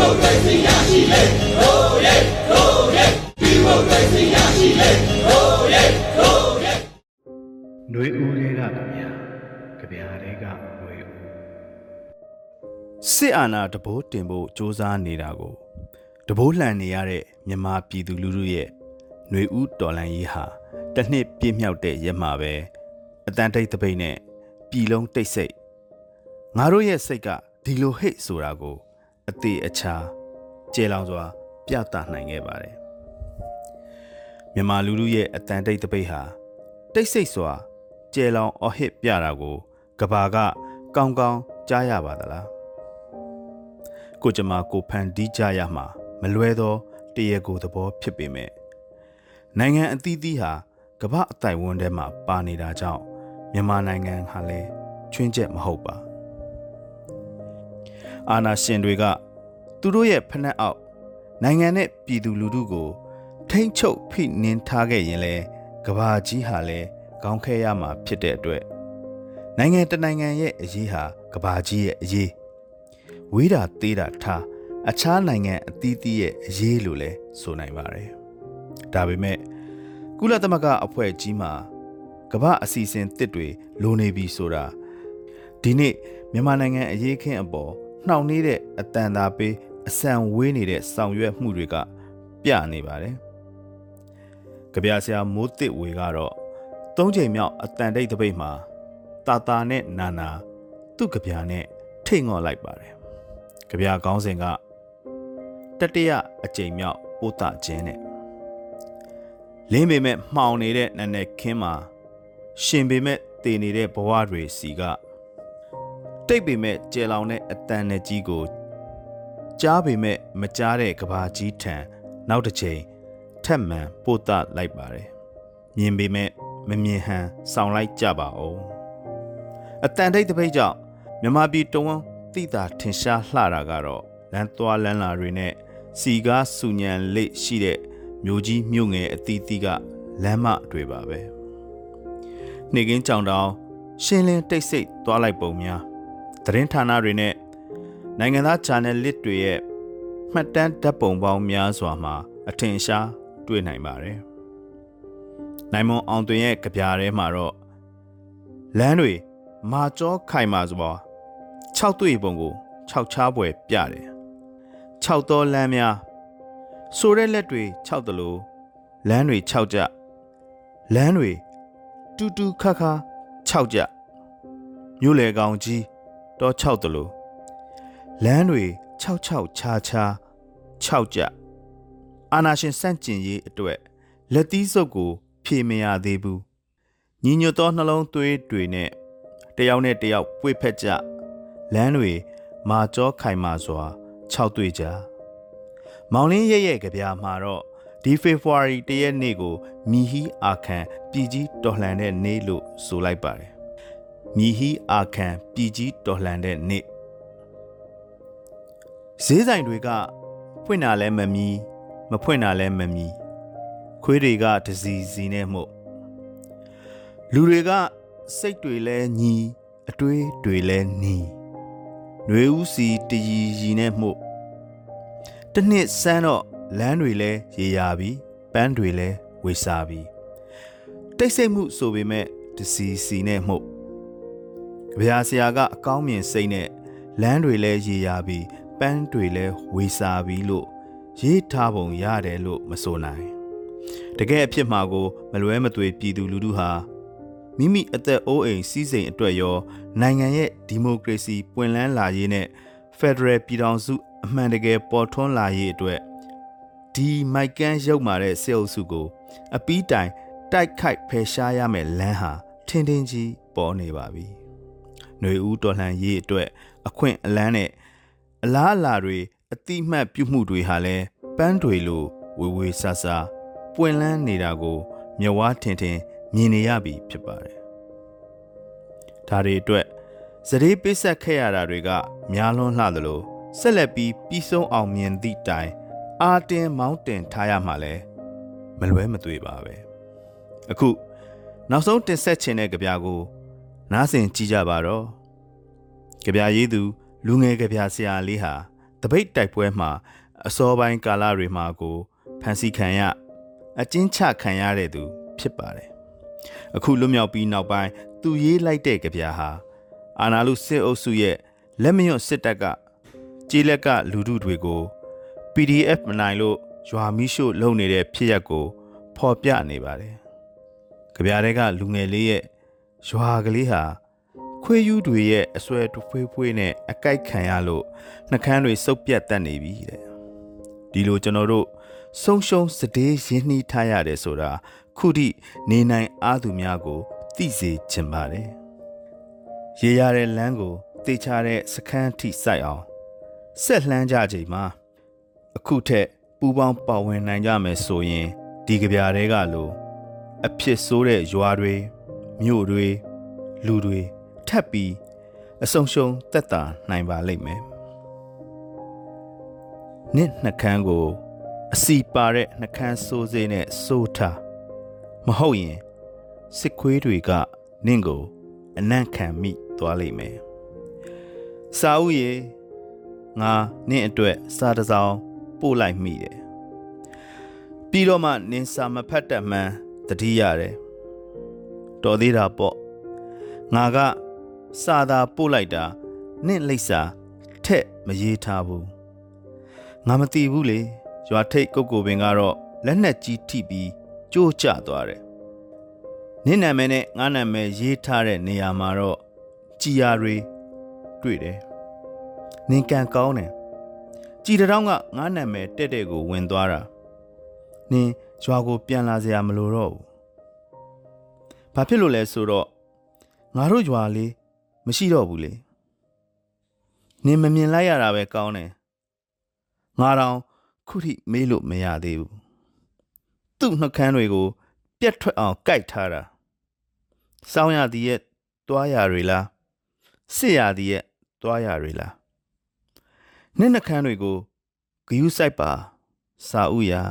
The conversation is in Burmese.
မိုကရေစီရရှိလေဟိုးရဲဟိုးရဲဒီမိုကရေစီရရှိလေဟိုးရဲဟိုးရဲ ຫນွေဦးတွေကကြဗျာကြဗျာတွေကຫນွေဦးစစ်အာဏာတဘိုးတင်ဖို့စ조사နေတာကိုတဘိုးလှန်နေရတဲ့မြန်မာပြည်သူလူထုရဲ့ຫນွေဦးတော်လန်ရေးဟာတစ်နှစ်ပြည့်မြောက်တဲ့ရက်မှာပဲအတန်တိတ်တပိတ်နဲ့ပြည်လုံးတိတ်ဆိတ်ငါတို့ရဲ့စိတ်ကဒီလိုဟိတ်ဆိုတာကို အသေးအချာကျေလောင်စွာ ပြသနိုင်ခဲ့ပါတယ်မြန်မာလူထုရဲ့အတန်တိတ်တပိတ်ဟာတိတ်ဆိတ်စွာကျဲလောင်အဟစ်ပြတာကိုကဘာက ကောင်းကောင်းကြားရပါသလားကိုကျမကိုဖန်ဒီးကြရမှာမလွဲသောတရေကိုသဘောဖြစ်ပေမဲ့နိုင်ငံအသီးသီးဟာကမ္ဘာအတိုင်ဝန်းထဲမှာပါနေတာကြောင့်မြန်မာနိုင်ငံဟာလည်းချွင်းချက်မဟုတ်ပါ အာနာရှင်တွေကသူတို့ရဲ့ဖက်နှက်အောက်နိုင်ငံနဲ့ပြည်သူလူထုကို ထိမ့်ချုပ်ဖိနင်းထားခဲ့ရင်လဲကဘာကြီးဟာလဲကောင်းခဲရမှာဖြစ်တဲ့အတွက်နိုင်ငံတနိုင်ငံရဲ့အရေးဟာကဘာကြီးရဲ့အရေးဝေးတာသေးတာထားအခြားနိုင်ငံအသီးသီးရဲ့အရေးလို့လဲဆိုနိုင်ပါတယ်ဒါပေမဲ့ကုလသမဂ္ဂအဖွဲ့ကြီးမှာကမ္ဘာအစီအစဉ်တစ်တွေလိုနေပြီဆိုတာဒီနေ့မြန်မာနိုင်ငံအရေးခင်းအပေါ် နှောင့်နှေးတဲ့အတန်သာပေးအဆန်ဝေးနေတဲ့ဆောင်ရွက်မှုတွေက ပြနေပါတယ်။ကြပြဆရာမိုးတစ်ဝေကတော့သုံးချိန်မြောက်အတန်တိတ်တပိတ်မှာတာတာနဲ့နာနာသူ့ကြပြနဲ့ထိတ်ငေါ်လိုက်ပါတယ်။ကြပြကောင်းစဉ်ကတတရအချိန်မြောက်ပို့တာခြင်းနဲ့လင်းပေမဲ့မှောင်နေတဲ့နန်းနဲ့ခင်းမှာရှင်ပေမဲ့တည်နေတဲ့ဘဝတွေစီက တိတ်ပေမဲ့ကျဲလောင်တဲ့အတန်နဲ့ကြီးကိုကြားပေမဲ့မကြားတဲ့ကဘာကြီးထံနောက်တစ်ချိန်ထက်မှန်ပို့တလိုက်ပါတယ်မြင်ပေမဲ့မမြင်ဟန်စောင့်လိုက်ကြပါဦးအတန်တိတ်တပိတ်ကြောင့်မြမပြည်တဝန်းတိတာထင်ရှားလှတာကတော့လမ်းသွားလမ်းလာတွေနဲ့စီကားစူညံလိရှိတဲ့မြို့ကြီးမြို့ငယ်အသီးသီးကလမ်းမတွေပါပဲနေကင်းကြောင်တောင်ရှင်းလင်းတိတ်ဆိတ်သွားလိုက်ပုံများ သတင်းဌာနတွေနဲ့နိုင်ငံသား channel လစ်တွေရဲ့မှတ်တမ်းဓာတ်ပုံပေါင်းများစွာမှာ အထင်ရှားတွေ့နိုင်ပါတယ်။နိုင်မွန်အောင်တွင်ရဲ့ကြပြားထဲမှာတော့လမ်းတွေမာကြောခိုင်မာစွာ6တွေ့ပုံကို6ချားပွဲပြတယ်။6သောလမ်းများဆိုတဲ့လက်တွေ6တလို့လမ်းတွေ6ကြလမ်းတွေတူတူခါခါ6ကြမြို့လေကောင်ကြီး တော့6တလို့လမ်းတွေ66ချာချာ6ကြအာနာရှင်စန့်ကျင်ရေးအတွက်လက်သီးစုပ်ကိုဖြေမရသေးဘူးညီညွတ်သောနှလုံးသွေးတွေနဲ့တယောက်နဲ့တယောက်ပွေဖက်ကြလမ်းတွေမာကြောခိုင်မာစွာ6တွေ့ကြမောင်လင်းရဲ့ရဲ့ကြပြာမှာတော့ဒီဖေဖော်ဝါရီတရက်နေ့ကိုမီဟီအာခန်ပြည်ကြီးတော်လှန်တဲ့နေ့လို့ဆိုလိုက်ပါတယ် မီဟီအာခန်ပြည်ကြီးတော်လှန်တဲ့နေ့ဈေးဆိုင်တွေကဖွင့်တာလဲမမီမဖွင့်တာလဲမမီခွေးတွေကတစီစီနဲ့မှုတ်လူတွေကစိတ်တွေလဲညီအတွေးတွေလဲနီຫນွေဦးစီတရီရီနဲ့မှုတ်တနှစ်စမ်းတော့လမ်းတွေလဲရေရာပြီပန်းတွေလဲဝေစာပြီတိတ်ဆိတ်မှုဆိုပေမဲ့တစီစီနဲ့မှု တ်ဗျာဆရာကအကောင်းမြင်စိတ်နဲ့လမ်းတွေလဲရေရာပြီပန်းတွေလဲဝေစာပြီလို့ရေးထားပုံရတယ်လို့မဆိုနိုင်တကယ်အဖြစ်မှာကို မလွဲမသွေပြည်သူလူထုဟာမိမိအသက်အိုးအိမ်စီးစိမ်အတွက်ရော နိုင်ငံရဲ့ဒီမိုကရေစီပွင့်လန်းလာရေးနဲ့ဖက်ဒရယ်ပြည်ထောင်စုအမှန်တကယ်ပေါ်ထွန်းလာရေးအတွက်ဒီမိုက်ကန်းရုပ်မာတဲ့စေအုပ်စုကို အပီးတိုင်တိုက်ခိုက်ဖယ်ရှားရမယ်လမ်းဟာထင်းထင်းကြီးပေါ်နေပါပြီ။ ຫນွေဦးတော်လှန်ရေးအတွက်အခွင့်အလန်းနဲ့အလားအလာတွေအတိမတ်ပြုမှုတွေဟာလည်းပန်းတွေလိုဝေဝေဆာဆာပွင့်လန်းနေတာကို မြဝါထင်ထင်မြင်နေရပြီဖြစ်ပါတယ်။ဒါတွေအတွက်စရေပိဆက်ခဲ့ရတာတွေကများလွန်းလှသလိုဆက်လက်ပြီးပြီးဆုံးအောင်မြင်သည့်တိုင် အာတင်မောင်းတင်ထားရမှာလဲမလွဲမသွေပါပဲ။အခုနောက်ဆုံးတင်ဆက်ခြင်းတဲ့ကြပြာကို နားဆင်ကြည့်ကြပါတော့။ကြပြာရေးသူ လူငယ်ကြပြဆရာလေးဟာတပိတ်တိုက်ပွဲမှာအစောပိုင်းကာလတွေမှာကိုဖန်ဆီးခံရအကျဉ်းချခံရတဲ့သူဖြစ်ပါတယ်အခုလွတ်မြောက်ပြီးနောက်ပိုင်းသူရေးလိုက်တဲ့ကြပြာဟာအာနာလူစစ်အုပ်စုရဲ့လက်မရွတ်စစ်တပ်ကကြေးလက်ကလူထုတွေကို PDF မနိုင်လို့ရွာမီးရှို့လုံနေတဲ့ဖြစ်ရပ်ကို ဖော်ပြနေပါတယ်။ကြပြားတွေကလူငယ်လေးရဲ့ ရွာကလေးဟာခွေးယူးတွေရဲ့အဆွဲတဖွေးဖွေးနဲ့အကိုက်ခံရလို့နှကန်းတွေစုပ်ပြတ်တတ်နေပြီတဲ့။ဒီလိုကျွန်တော်တို့ဆုံးရှုံးစတေးရင်းနှီးထားရတယ်ဆိုတာခုထိနေနိုင်အားသူများကိုသိစေချင်ပါတယ်။ရေရတဲ့လမ်းကိုတေချတဲ့စခန်းထိစိုက်အောင်ဆက်လှမ်းကြချိန်မှာအခုထက်ပူပေါင်းပါဝင်နိုင်ကြမယ်ဆိုရင်ဒီကြပြားတွေကလိုအဖြစ်ဆိုးတဲ့ရွာတွေ မြို့တွေလူတွေထပ်ပြီးအဆုံရှုံတက်တာနိုင်ပါလိမ့်မယ်။နှစ်နှကန်းကို အစီပါတဲ့နှကန်းစိုးစေးနဲ့စိုးထားမဟုတ်ရင်စစ်ခွေးတွေကနင့်ကို အနံ့ခံမိသွားလိမ့်မယ်။စာဦးရေငါနင့်အတွက်စာတစ်စောင်ပို့လိုက်မိတယ်။ပြီးတော့မှနင်စာမဖတ်တတ်မှန်းတတိရတယ်။ တော်သေးတာပေါ့။ငါကစာသာပို့လိုက်တာနင့်လိပ်စာထက်မရေးထားဘူး။ငါမသိဘူးလေ။ရွာထိတ်ကုတ်ကိုပင်ကတော့လက်နက်ကြီးထိပြီးကြိုးကျသွားတယ်။နင့်နာမည်နဲ့ငါနာမည်ရေးထားတဲ့နေရာမှာတော့ကြည်ယာတွေတွေ့တယ်။နင်ကန်ကောင်းတယ်။ကြည်တောင်းကငါနာမည်တက်တဲ့ကိုဝင်သွားတာ။နင်ရွာကိုပြန်လာစရာမလိုတော့ဘူး။ ဘာဖြစ်လို့လဲဆိုတော့ငါတို့ရွာလေးမရှိတော့ဘူးလေ။နင်မမြင်လိုက်ရတာပဲကောင်းတယ်။ငါတောင်ခုထိမေးလို့မရသေးဘူး။သူ့နှကန်းတွေကို ပြက်ထွက်အောင်ကြိုက်ထားတာ။စောင်းရသည်ရဲ့တွားရတွေလား။စစ်ရသည်ရဲ့တွားရတွေလား။နင့်နှကန်းတွေကိုဂယုစိုက်ပါစာဥရာ